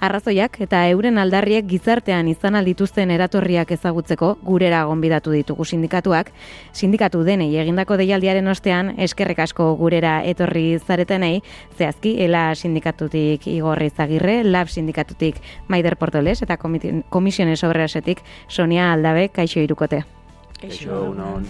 Arrazoiak eta euren aldarriek gizartean izan aldituzten eratorriak ezagutzeko gurera gonbidatu ditugu sindikatuak. Sindikatu denei egindako deialdiaren ostean eskerrek asko gurera etorri zaretenei, zehazki ela sindikatutik Igorri Zagirre, Lab sindikatutik Maider Portoles eta komisiones obrerasetik Sonia Aldabe kaixo irukote. Kaixo, non.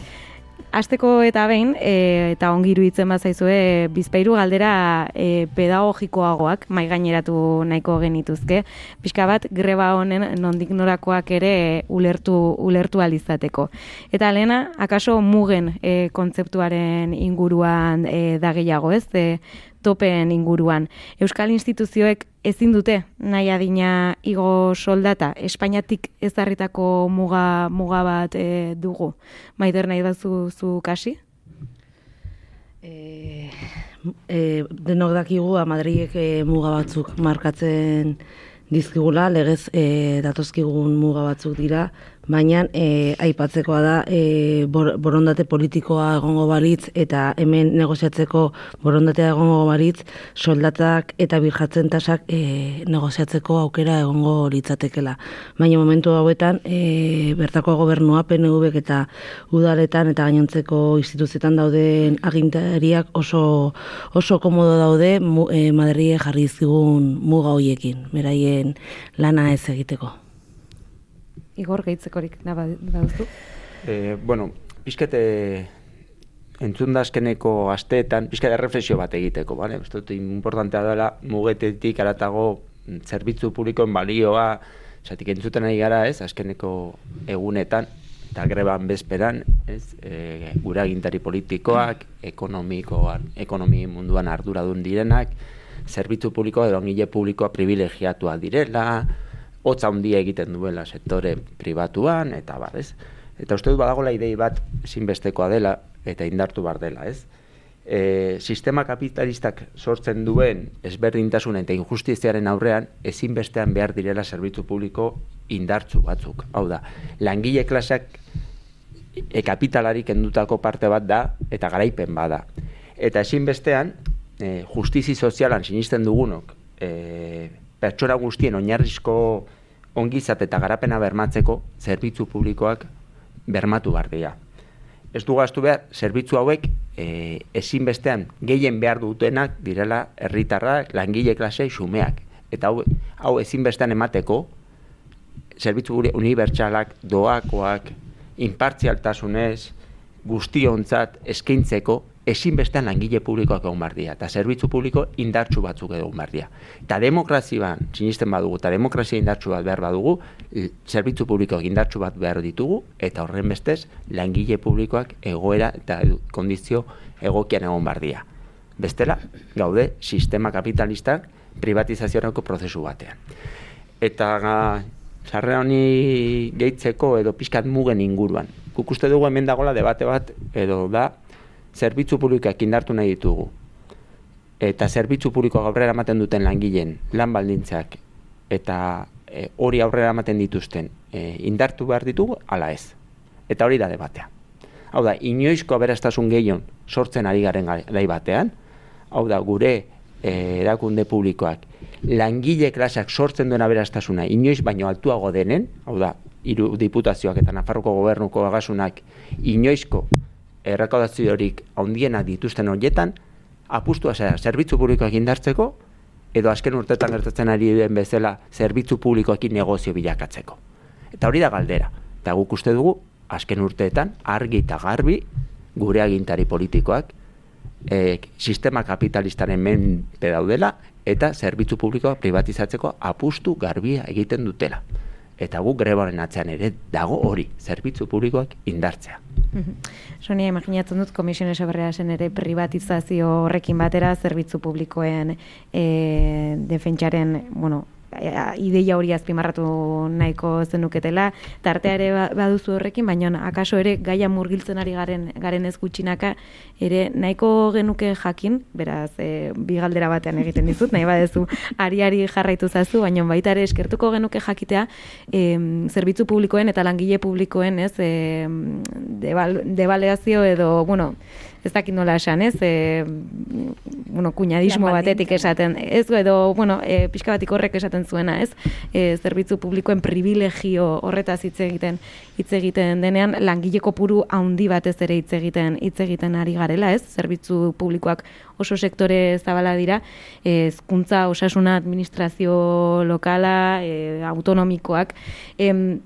Azteko eta behin, e, eta ongi iruditzen bazaizue, bizpairu galdera e, pedagogikoagoak mai gaineratu nahiko genituzke. Pixka bat, greba honen nondik norakoak ere ulertu, ulertu alizateko. Eta lehena, akaso mugen e, kontzeptuaren inguruan e, da gehiago ez, e, topeen inguruan. Euskal instituzioek ezin dute nahi adina igo soldata, Espainiatik ezarritako muga, muga bat e, dugu. Maider nahi bazu zu kasi? E, e, denok dakigu, Madriek e, muga batzuk markatzen dizkigula, legez e, datozkigun muga batzuk dira, baina e, aipatzekoa da e, borondate politikoa egongo baritz eta hemen negoziatzeko borondatea egongo baritz soldatak eta birjatzen tasak e, negoziatzeko aukera egongo litzatekela. Baina momentu hauetan e, bertako gobernua PNV eta udaletan eta gainontzeko instituzietan dauden agintariak oso oso komodo daude e, Madrie jarri zigun muga hoiekin, beraien lana ez egiteko. Igor gehitzekorik naba baduzu? E, bueno, pizkete entzun da azkeneko asteetan, pizkete reflexio bat egiteko, bale? Ez dut, importantea dela, mugetetik aratago zerbitzu publikoen balioa, zatik entzuten nahi gara, ez, azkeneko egunetan, eta greban bezperan, ez, e, gure agintari politikoak, ekonomikoan, ekonomi munduan arduradun direnak, zerbitzu publikoa edo angile publikoa privilegiatua direla, hotza handia egiten duela sektore pribatuan, eta bar, ez? Eta uste dut badagoela idei bat zinbestekoa dela, eta indartu bar dela, ez? E, sistema kapitalistak sortzen duen ezberdintasun eta injustiziaren aurrean ezinbestean behar direla zerbitzu publiko indartzu batzuk. Hau da, langile klaseak e, kapitalarik endutako parte bat da eta garaipen bada. Eta ezinbestean, e, justizi sozialan sinisten dugunok, e, pertsona guztien oinarrizko ongizat eta garapena bermatzeko zerbitzu publikoak bermatu behar. Ez du gaztu behar, zerbitzu hauek e, ezinbestean gehien behar dutenak direla herritarra langile klase xumeak. Eta hau, hau ezinbestean emateko, zerbitzu gure unibertsalak, doakoak, impartzialtasunez, guztionzat eskaintzeko ezinbestean langile publikoak egon bardia, eta zerbitzu publiko indartsu batzuk egon bardia. Eta demokrazian, sinisten badugu, eta demokrazia indartsu bat behar badugu, zerbitzu publikoak indartsu bat behar ditugu, eta horren bestez, langile publikoak egoera eta kondizio egokian egon bardia. Bestela, gaude, sistema kapitalistak privatizazioarako prozesu batean. Eta sarre honi gehitzeko edo pixkat mugen inguruan. Guk uste dugu hemen dagoela debate bat edo da zerbitzu publikoak indartu nahi ditugu. Eta zerbitzu publiko aurrera ematen duten langileen lan baldintzak eta e, hori aurrera ematen dituzten e, indartu behar ditugu, ala ez. Eta hori da debatea. Hau da, inoizko aberastasun gehion sortzen ari garen gai batean, hau da, gure e, erakunde publikoak langile klaseak sortzen duen aberastasuna inoiz baino altuago denen, hau da, hiru diputazioak eta Nafarroko gobernuko agasunak inoizko errekaudaziorik handiena dituzten horietan, apustua zera, zerbitzu publikoak indartzeko, edo azken urtetan gertatzen ari den bezala zerbitzu publikoekin negozio bilakatzeko. Eta hori da galdera. Eta guk uste dugu, azken urteetan, argi eta garbi, gure agintari politikoak, e, sistema kapitalistaren menpe daudela, eta zerbitzu publikoa privatizatzeko apustu garbia egiten dutela. Eta guk grebaren atzean ere dago hori, zerbitzu publikoak indartzea. Sonia, imaginatzen dut, komisiones eberrea zen ere privatizazio horrekin batera, zerbitzu publikoen e, defentsaren, bueno, ideia hori azpimarratu nahiko zenuketela, tartea ere ba, baduzu horrekin, baina akaso ere gaia murgiltzen ari garen, garen ez gutxinaka, ere nahiko genuke jakin, beraz, e, bi galdera batean egiten dizut, nahi badezu ariari jarraitu zazu, baina baita ere eskertuko genuke jakitea, e, zerbitzu publikoen eta langile publikoen, ez, e, debal, debaleazio edo, bueno, ez dakit nola esan, ez? E, bueno, kuñadismo batetik esaten, ez edo, bueno, e, pixka batik horrek esaten zuena, ez? E, zerbitzu publikoen privilegio horretaz hitz egiten hitz egiten denean langile kopuru handi batez ere hitz egiten hitz egiten ari garela, ez? Zerbitzu publikoak oso sektore zabala dira, hezkuntza, osasuna, administrazio lokala, e, autonomikoak, em,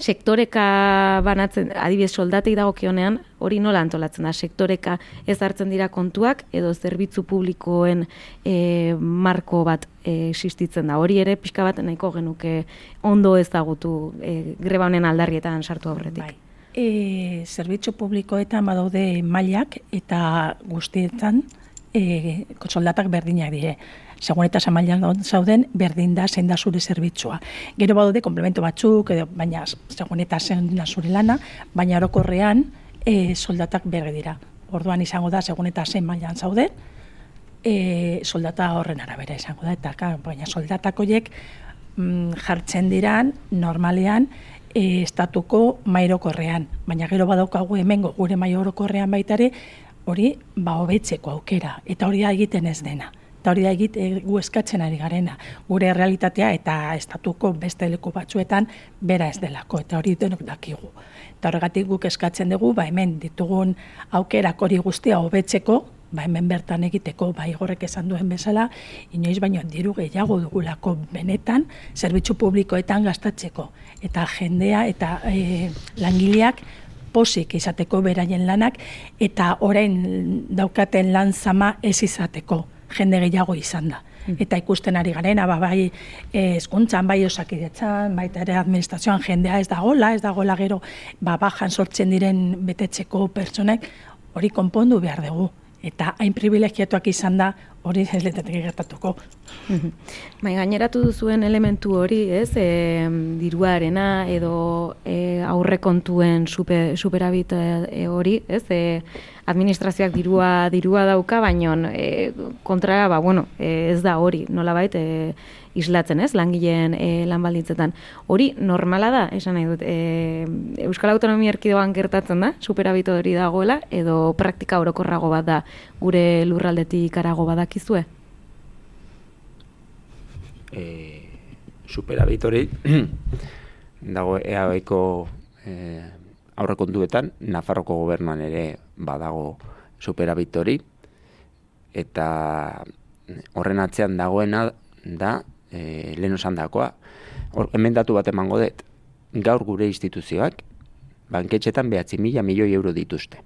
sektoreka banatzen, adibidez soldatei dagokionean, hori nola antolatzen da, sektoreka ez hartzen dira kontuak, edo zerbitzu publikoen e, marko bat e, existitzen da. Hori ere pixka bat nahiko genuke ondo ezagutu e, greba honen aldarrietan sartu aurretik. Bai. E, zerbitzu publikoetan badaude mailak eta guztietan e, soldatak berdinak dire segun eta samailan zauden, berdin da zein da zure zerbitzua. Gero badode, komplemento batzuk, edo, baina segun eta zein da zure lana, baina orokorrean e, soldatak berge dira. Orduan izango da, segun eta zein mailan zauden, e, soldata horren arabera izango da, eta baina soldatak horiek mm, jartzen diran, normalean, e, estatuko mairokorrean. Baina gero badaukagu hemengo gure mairokorrean baitare, hori ba hobetzeko aukera, eta hori da egiten ez dena eta hori da egit e, gu eskatzen ari garena. Gure realitatea eta estatuko beste leku batzuetan bera ez delako, eta hori denok dakigu. Eta horregatik guk eskatzen dugu, ba hemen ditugun aukerak hori guztia hobetzeko, ba hemen bertan egiteko, ba igorrek esan duen bezala, inoiz baino diru gehiago dugulako benetan, zerbitzu publikoetan gastatzeko. Eta jendea eta e, langileak posik izateko beraien lanak, eta orain daukaten lan zama ez izateko jende gehiago izan da. Mm. Eta ikusten ari garena, ba, bai eskuntzan, bai osakidetzan, baita ere administrazioan jendea ez da gola, ez da gola gero, ba, bajan sortzen diren betetzeko pertsonek, hori konpondu behar dugu. Eta hain privilegiatuak izan da, hori ez lehetetik gertatuko. Bai, gaineratu duzuen elementu hori, ez, e, diruarena edo e, aurrekontuen super, superabit e, hori, ez, e, administrazioak dirua dirua dauka, baino e, kontra, ba, bueno, e, ez da hori, nolabait, e, islatzen, ez, langileen e, lanbalditzetan. Hori normala da, esan nahi dut, e, Euskal Autonomia Erkidoan gertatzen da, superabito hori dagoela, edo praktika orokorrago bat da, gure lurraldetik arago badakizue? E, superabit hori dago eaeko e, aurrekontuetan, Nafarroko gobernuan ere badago superabitori eta horren atzean dagoena da e, lehen osan dakoa. Emendatu bat emango dut. Gaur gure instituzioak banketxetan behatzi mila milioi euro dituzte.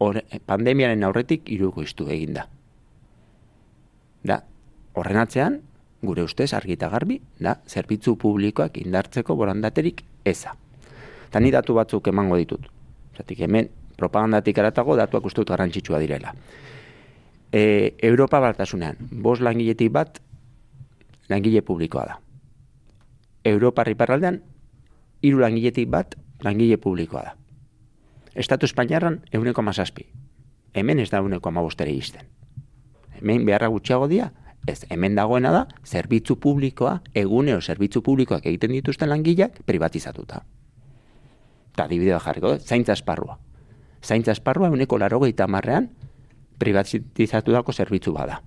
Hor, pandemiaren aurretik iruko iztu eginda da. Horren atzean gure ustez argita garbi da zerbitzu publikoak indartzeko borandaterik eza. Eta ni datu batzuk emango ditut. Zatik hemen propagandatik aratago datuak uste dut garrantzitsua direla. E, Europa batasunean, bos langiletik bat langile publikoa da. Europa riparraldean, hiru langiletik bat langile publikoa da. Estatu Espainiarran euneko mazazpi. Hemen ez da euneko amabostere izten. Hemen beharra gutxiago dia, ez, hemen dagoena da, zerbitzu publikoa, eguneo zerbitzu publikoak egiten dituzten langileak privatizatuta. Eta dibidea jarriko, zaintza esparrua zaintza esparrua uneko laro gehieta marrean privatizatu dako zerbitzu bada.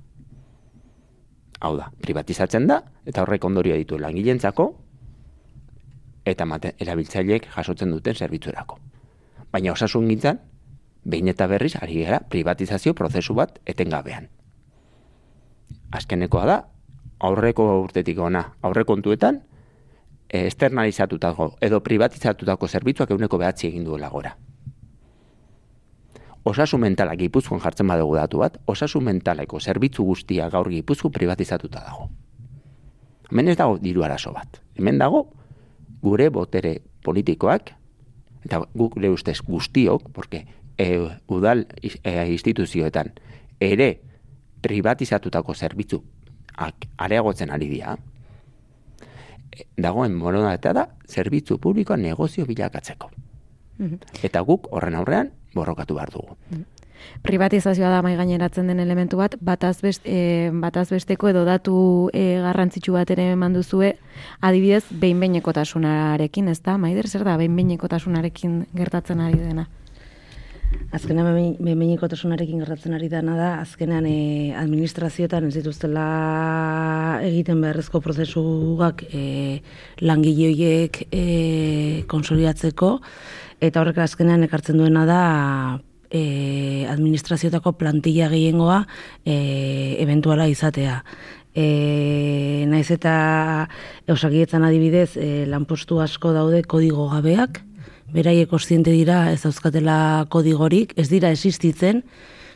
Hau da, privatizatzen da, eta horrek ondorio ditu langilentzako, eta mate, erabiltzaileek jasotzen duten zerbitzurako. Baina osasun gintzen, behin eta berriz, ari gara, privatizazio prozesu bat etengabean. Azkenekoa da, aurreko urtetik ona, aurrekontuetan, externalizatutako edo privatizatutako zerbitzuak eguneko behatzi egin duela gora osasun mentala gipuzkoan jartzen badugu datu bat, osasun mentaleko zerbitzu guztia gaur gipuzko privatizatuta dago. Hemen ez dago diru arazo bat. Hemen dago gure botere politikoak, eta gure ustez guztiok, porque e, udal e, instituzioetan ere privatizatutako zerbitzu areagotzen ari dira, dagoen moronata da zerbitzu publikoa negozio bilakatzeko. Mhm. Eta guk horren aurrean borrokatu behar dugu. Privatizazioa da mai gaineratzen den elementu bat, bataz, best, e, bataz besteko edo datu e, garrantzitsu bat ere manduzue, adibidez, behin behinekotasunarekin, ez da, maider, zer da, behin behinekotasunarekin gertatzen ari dena? Azkenean behinekotasunarekin gertatzen ari dana da, azkenean e, administrazioetan ez dituztela egiten beharrezko prozesugak e, langileoiek e, konsolidatzeko, eta horrek azkenean ekartzen duena da e, administrazioetako plantilla gehiengoa e, eventuala izatea. E, naiz eta eusakietzan adibidez e, lanpostu asko daude kodigo gabeak, beraiek kontziente dira ez dauzkatela kodigorik, ez dira existitzen,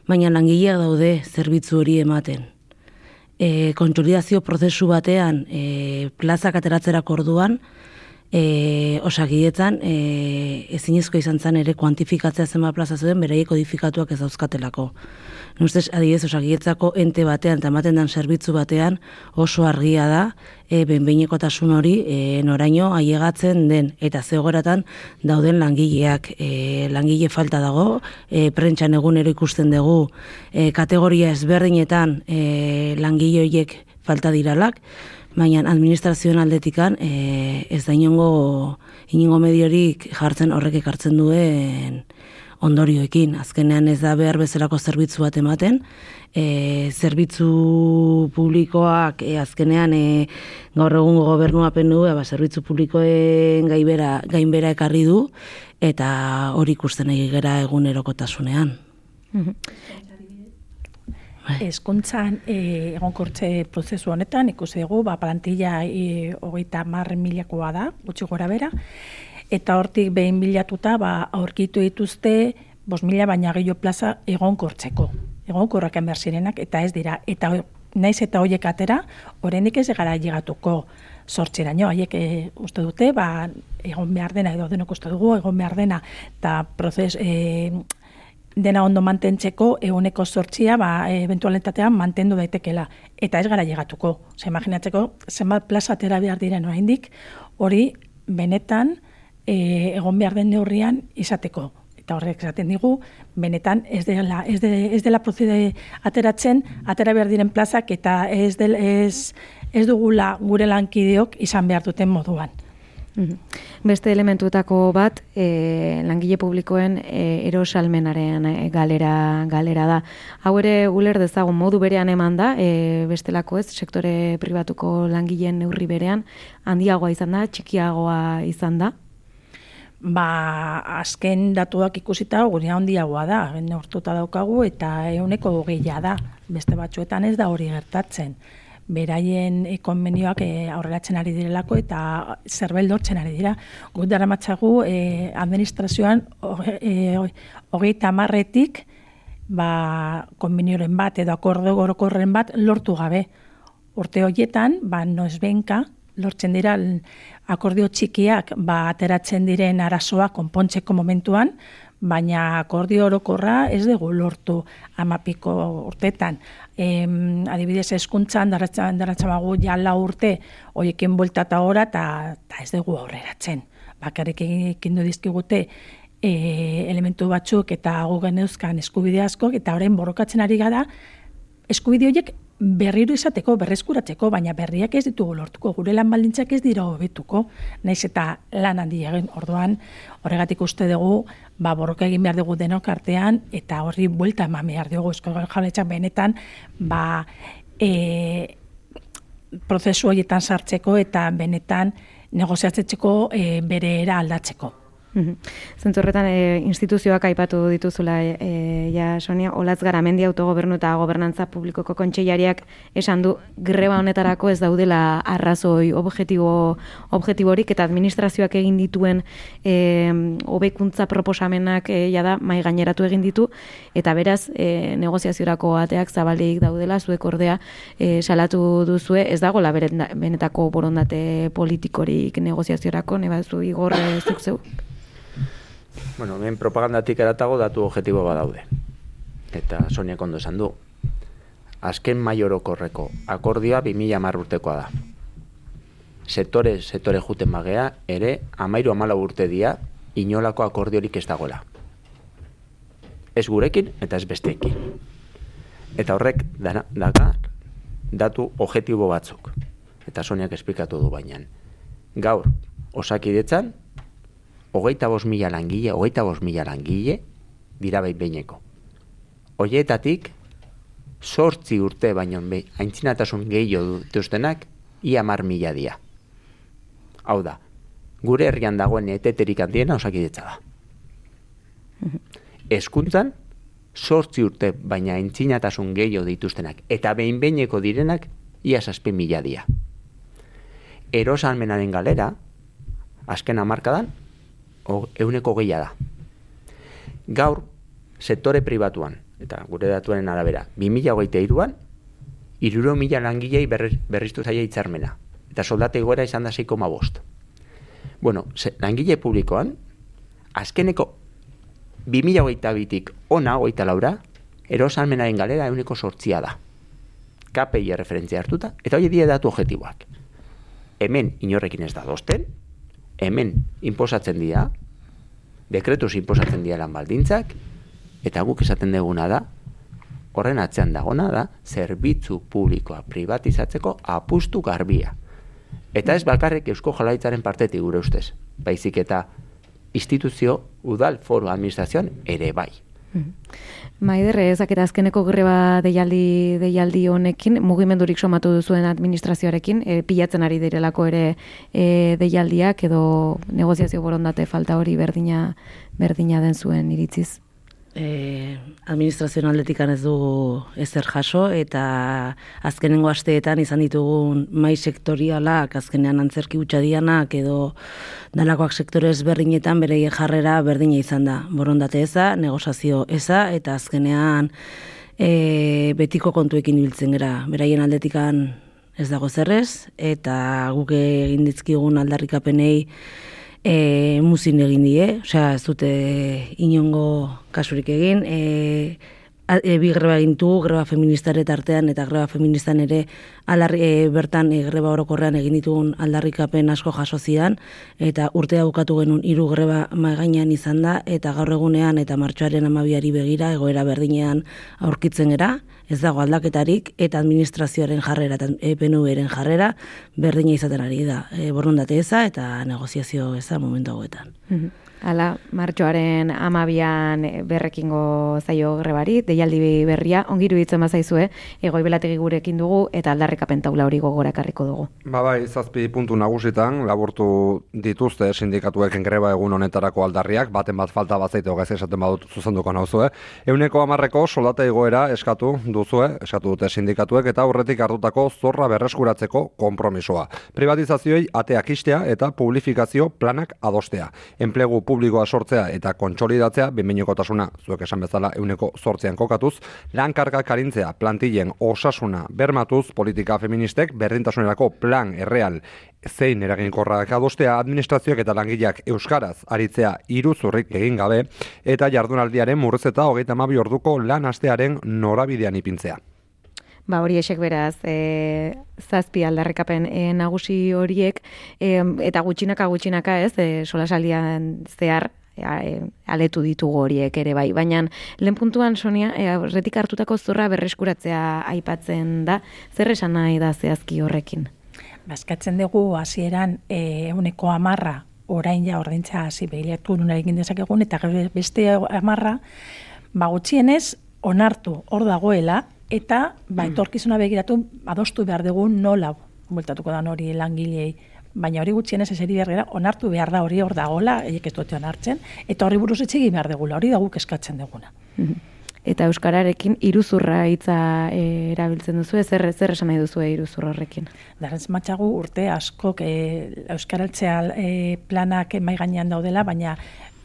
baina langileak daude zerbitzu hori ematen. E, kontsolidazio prozesu batean e, plazak ateratzerak orduan, e, osakietan e, ezinezko izan zen ere kuantifikatzea zenba plaza zuen beraiek kodifikatuak ez dauzkatelako. Nustez, adibidez, osakietzako ente batean, eta ematen den zerbitzu batean, oso argia da, e, benbeinekotasun hori, e, noraino aiegatzen den, eta zeogoratan dauden langileak. E, langile falta dago, e, prentxan egunero ikusten dugu, e, kategoria ezberdinetan e, langile horiek falta diralak, baina administrazioen aldetikan e, ez da inongo, inongo mediorik jartzen horrek ekartzen duen ondorioekin. Azkenean ez da behar bezalako zerbitzu bat ematen, e, zerbitzu publikoak e, azkenean e, gaur egun gobernua pendu, ba, zerbitzu publikoen gainbera, gainbera ekarri du, eta hori ikusten egera egunerokotasunean. Bai. Eskuntzan e, egonkortze prozesu honetan ikusi dugu ba plantilla e, hogeita mar milakoa da, gutxi gora bera, eta hortik behin bilatuta ba, aurkitu dituzte bos mila baina gehiago plaza egonkortzeko. Egonkorrak enber zirenak eta ez dira. Eta naiz eta hoiek atera, oraindik ez gara llegatuko sortzeraino, haiek e, uste dute, ba, egon behar dena, edo denok uste dugu, egon behar dena, eta prozes, e, dena ondo mantentzeko eguneko sortzia ba, eventualitatean mantendu daitekela. Eta ez gara llegatuko. Zer, imaginatzeko, zenbat plaza atera behar diren oraindik hori benetan e, egon behar den neurrian izateko. Eta horrek esaten digu, benetan ez dela, ez de, ez dela prozide ateratzen, atera behar diren plazak eta ez, del, ez, ez dugula gure lankideok izan behar duten moduan. Mhm. Beste elementuetako bat, e, langile publikoen e, erosalmenaren e, galera, galera da. Hau ere guler dezagun modu berean eman da, e, bestelako ez, sektore pribatuko langileen neurri berean, handiagoa izan da, txikiagoa izan da? Ba, azken datuak ikusita gure handiagoa da, neurtuta daukagu eta euneko gehiago da, beste batzuetan ez da hori gertatzen beraien konbenioak e, aurreratzen ari direlako eta zerbel lortzen ari dira. Gut dara matzagu e, administrazioan e, hogeita marretik ba, konbenioren bat edo akorde gorokorren bat lortu gabe. Urte horietan, ba, noz benka, lortzen dira akordio txikiak ba, ateratzen diren arazoa konpontzeko momentuan, baina akordio orokorra ez dugu lortu amapiko urtetan em, adibidez eskuntzan daratza ja la urte hoiekin buelta eta ora eta ez dugu aurreratzen. Bakarrik egin du dizkigute e, elementu batzuk eta gu geneuzkan eskubide asko eta orain borrokatzen ari gara eskubide horiek berriro izateko, berreskuratzeko, baina berriak ez ditugu lortuko, gure lan baldintzak ez dira hobetuko, naiz eta lan handi egin orduan, horregatik uste dugu, ba, borroka egin behar dugu denok artean, eta horri buelta eman behar dugu, esko jaletxak benetan, ba, e, prozesu horietan sartzeko eta benetan negoziatzeko e, bere era aldatzeko. Zentzorretan e, instituzioak aipatu dituzula e, ja Sonia Olatz Garamendi autogobernu eta gobernantza publikoko kontseilariak esan du greba honetarako ez daudela arrazoi objektibo objektiborik eta administrazioak egin dituen e, hobekuntza proposamenak e, ja da mai gaineratu egin ditu. Eta beraz e, negoziaziorako ateak zabalik daudela zuek ordea e, salatu duzue ez dagola benetako borondate politikorik negoziaziorako nebazu igor zuk zeu Bueno, hemen propagandatik eratago datu objektibo badaude. Eta Sonia kondo esan du. Azken maiorokorreko akordioa 2000 marrurtekoa da. Sektore, sektore juten magea, ere, amairu amala urte dia, inolako akordiorik ez dagoela. Ez gurekin eta ez besteekin. Eta horrek dana, daka datu objektibo batzuk. Eta Soniak esplikatu du bainan. Gaur, osakidetzan, hogeita bos mila langile, hogeita bos mila langile, dira bai behineko. Oietatik, sortzi urte baino aintzinatasun gehiago dutuztenak, ia mar mila dia. Hau da, gure herrian dagoen eteterik handiena osakidetza da. Eskuntzan, sortzi urte baina aintzinatasun gehiago dituztenak, eta behin behineko direnak, ia saspe mila dia. Erosalmenaren galera, azken amarkadan, euneko gehia da. Gaur, sektore pribatuan, eta gure datuen arabera, 2008 iruan, iruro mila langilei berriztu zaila itzarmena. Eta soldate goera izan da 6,5 bost. Bueno, se, langile publikoan, azkeneko 2008 bitik ona, oita laura, erosalmenaren galera euneko sortzia da. KPI referentzia hartuta, eta hori die datu objektiboak. Hemen inorrekin ez da dosten, hemen inposatzen dira, dekretuz inposatzen dira lan baldintzak, eta guk esaten deguna da, horren atzean dagona da, zerbitzu publikoa privatizatzeko apustu garbia. Eta ez balkarrik eusko jolaitzaren partetik gure ustez, baizik eta instituzio udal foro administrazioan ere bai. Maiderre, ezak eta azkeneko greba deialdi, deialdi honekin, mugimendurik somatu duzuen administrazioarekin, e, pilatzen ari direlako ere e, deialdiak edo negoziazio borondate falta hori berdina, berdina den zuen iritziz? E, administrazioan aldetikan ez dugu ezer jaso eta azkenengo asteetan izan ditugun mai sektorialak azkenean antzerki utxa dianak edo dalakoak sektore ezberdinetan bere jarrera berdina izan da. Borondate eza, negozazio eza eta azkenean e, betiko kontuekin ibiltzen gera. Beraien aldetikan ez dago zerrez eta guk egin ditzkigun aldarrikapenei e, muzin egin die, osea, ez dute inongo kasurik egin, e, e, bi greba egin greba feministare artean eta greba feministan ere alarri, e, bertan e, greba orokorrean egin ditugun aldarrikapen asko jaso zian, eta urtea bukatu genuen hiru greba maigainan izan da, eta gaur egunean eta martxoaren amabiari begira, egoera berdinean aurkitzen gera, ez dago aldaketarik, eta administrazioaren jarrera, eta EPNU-eren jarrera, berdina izaten ari da, e, borrondate eza, eta negoziazio eza momentu hauetan. Mhm. Hala, martxoaren amabian berrekingo zaio grebari, deialdi berria, ongiru ditzen mazaizue, egoi belategi gurekin dugu, eta aldarrekapen taula hori gogora karriko dugu. Ba bai, zazpi puntu nagusitan, laburtu dituzte sindikatuek greba egun honetarako aldarriak, baten bat falta bat zaite hogaz esaten badut zuzenduko nauzue. Euneko amarreko soldate egoera eskatu duzue, eskatu dute sindikatuek, eta aurretik hartutako zorra berreskuratzeko konpromisoa. Privatizazioei ateak istea eta publifikazio planak adostea. Enplegu publikoa sortzea eta kontsolidatzea, binbeinekotasuna, zuek esan bezala euneko sortzean kokatuz, lan karga karintzea, plantillen osasuna bermatuz, politika feministek, berdintasunerako plan erreal zein eraginkorrak adostea administrazioak eta langileak euskaraz aritzea iruzurrik egin gabe eta jardunaldiaren murrezeta hogeita mabi orduko lan astearen norabidean ipintzea. Ba, hori esek beraz, e, zazpi aldarrekapen e, nagusi horiek, e, eta gutxinaka gutxinaka ez, e, solasaldian zehar, e, aletu ditugu horiek ere bai. Baina lehen puntuan, Sonia, e, retik hartutako zorra berreskuratzea aipatzen da, zer esan nahi da zehazki horrekin? Baskatzen dugu hasieran e, uneko amarra orain ja ordentza hasi behilatu nuna egin dezakegun, eta beste amarra, ba, gutxienez, onartu hor dagoela, eta ba, hmm. etorkizuna begiratu adostu behar dugu nola bueltatuko da hori langilei baina hori gutxienez eseri berrera onartu behar da hori hor dagola, eiek ez dute onartzen, eta horri buruz etxegi behar degula, hori da guk eskatzen duguna. Hmm. Eta euskararekin iruzurra hitza e, erabiltzen duzu, zer zer esan nahi duzu iruzur horrekin? Darrez matxagu urte asko e, euskaraltzea e, planak mai gainean daudela, baina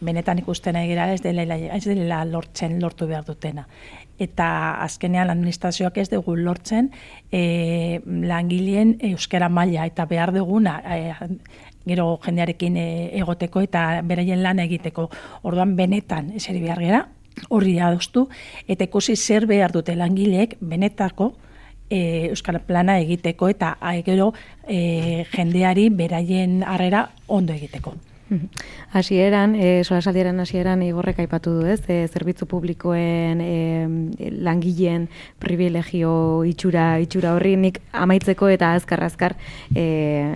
benetan ikusten nahi ez dela, ez dela lortzen lortu behar dutena eta azkenean administrazioak ez dugu lortzen e, langileen euskara maila eta behar duguna e, gero jendearekin e, egoteko eta beraien lan egiteko. Orduan benetan eseri behar gera, horri adostu, eta ikusi zer behar dute langileek benetako e, euskara plana egiteko eta gero e, jendeari beraien harrera ondo egiteko. Hasieran, eh solasaldiaren hasieran igorrek aipatu du, ez? E, zerbitzu publikoen e, langileen privilegio itxura itxura horri nik amaitzeko eta azkar azkar e,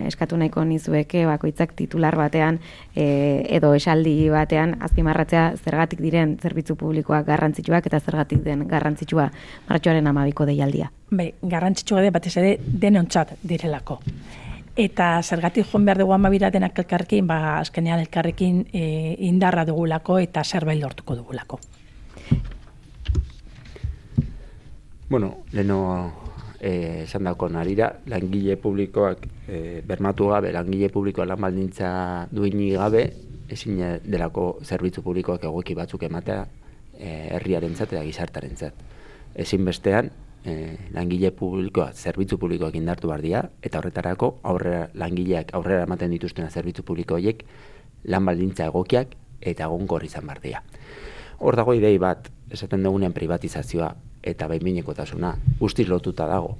eskatu nahiko nizueke bakoitzak titular batean e, edo esaldi batean azpimarratzea zergatik diren zerbitzu publikoak garrantzitsuak eta zergatik den garrantzitsua martxoaren 12ko deialdia. Bai, garrantzitsua da batez ere denontzat direlako. Eta zergatik joan behar dugu amabira denak elkarrekin, ba, azkenean elkarrekin e, indarra dugulako eta zerbait lortuko dugulako. Bueno, leno eh, esan dauko narira, langile publikoak eh, bermatu gabe, langile publikoa lan baldintza duini gabe, ezin delako zerbitzu publikoak egoki batzuk ematea herriarentzat eta gizartarentzat. Ezin bestean, eh, langile publikoa, zerbitzu publikoak indartu behar dira, eta horretarako aurrera, langileak aurrera ematen dituztena zerbitzu publiko horiek lan baldintza egokiak eta egonkor izan behar dira. Hor dago idei bat, esaten dugunean privatizazioa eta behinbinekotasuna guztiz lotuta dago.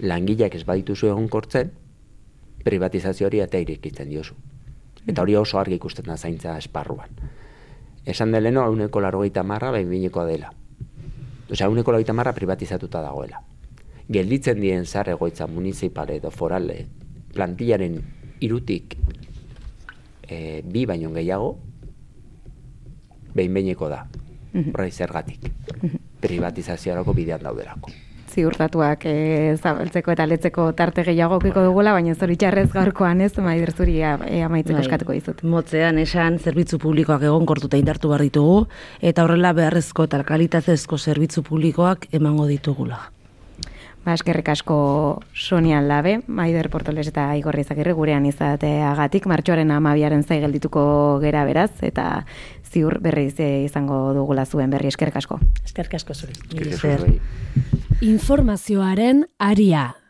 Langileak ez badituzu egonkortzen, privatizazio hori eta irekitzen diozu. Eta hori oso argi ikusten da zaintza esparruan. Esan deleno, hauneko largoita marra behinbinekoa dela. Osea, hauneko largoita marra privatizatuta dagoela. Gelditzen dien zar egoitza municipale edo forale plantillaren irutik e, bi baino gehiago behin-behineko da. Horra zergatik. Privatizazioarako bidean daudelako. Ziurtatuak e, zabaltzeko eta letzeko tarte gehiago okiko dugula, baina zoritxarrez gaurkoan ez, maider zuri e, amaitzeko Bai. eskatuko dizut. Motzean esan zerbitzu publikoak egonkortuta indartu behar ditugu eta horrela beharrezko eta kalitatezko zerbitzu publikoak emango ditugula. Ba, eskerrik asko Sonian Labe, Maider Portoles eta Igor Izagirre gurean izateagatik, martxoaren amabiaren zai geldituko gera beraz, eta ziur berriz eh, izango dugula zuen berri eskerrik asko. Eskerrik asko zuri. Mila Eskerrik esker. asko zuei. Informazioaren aria.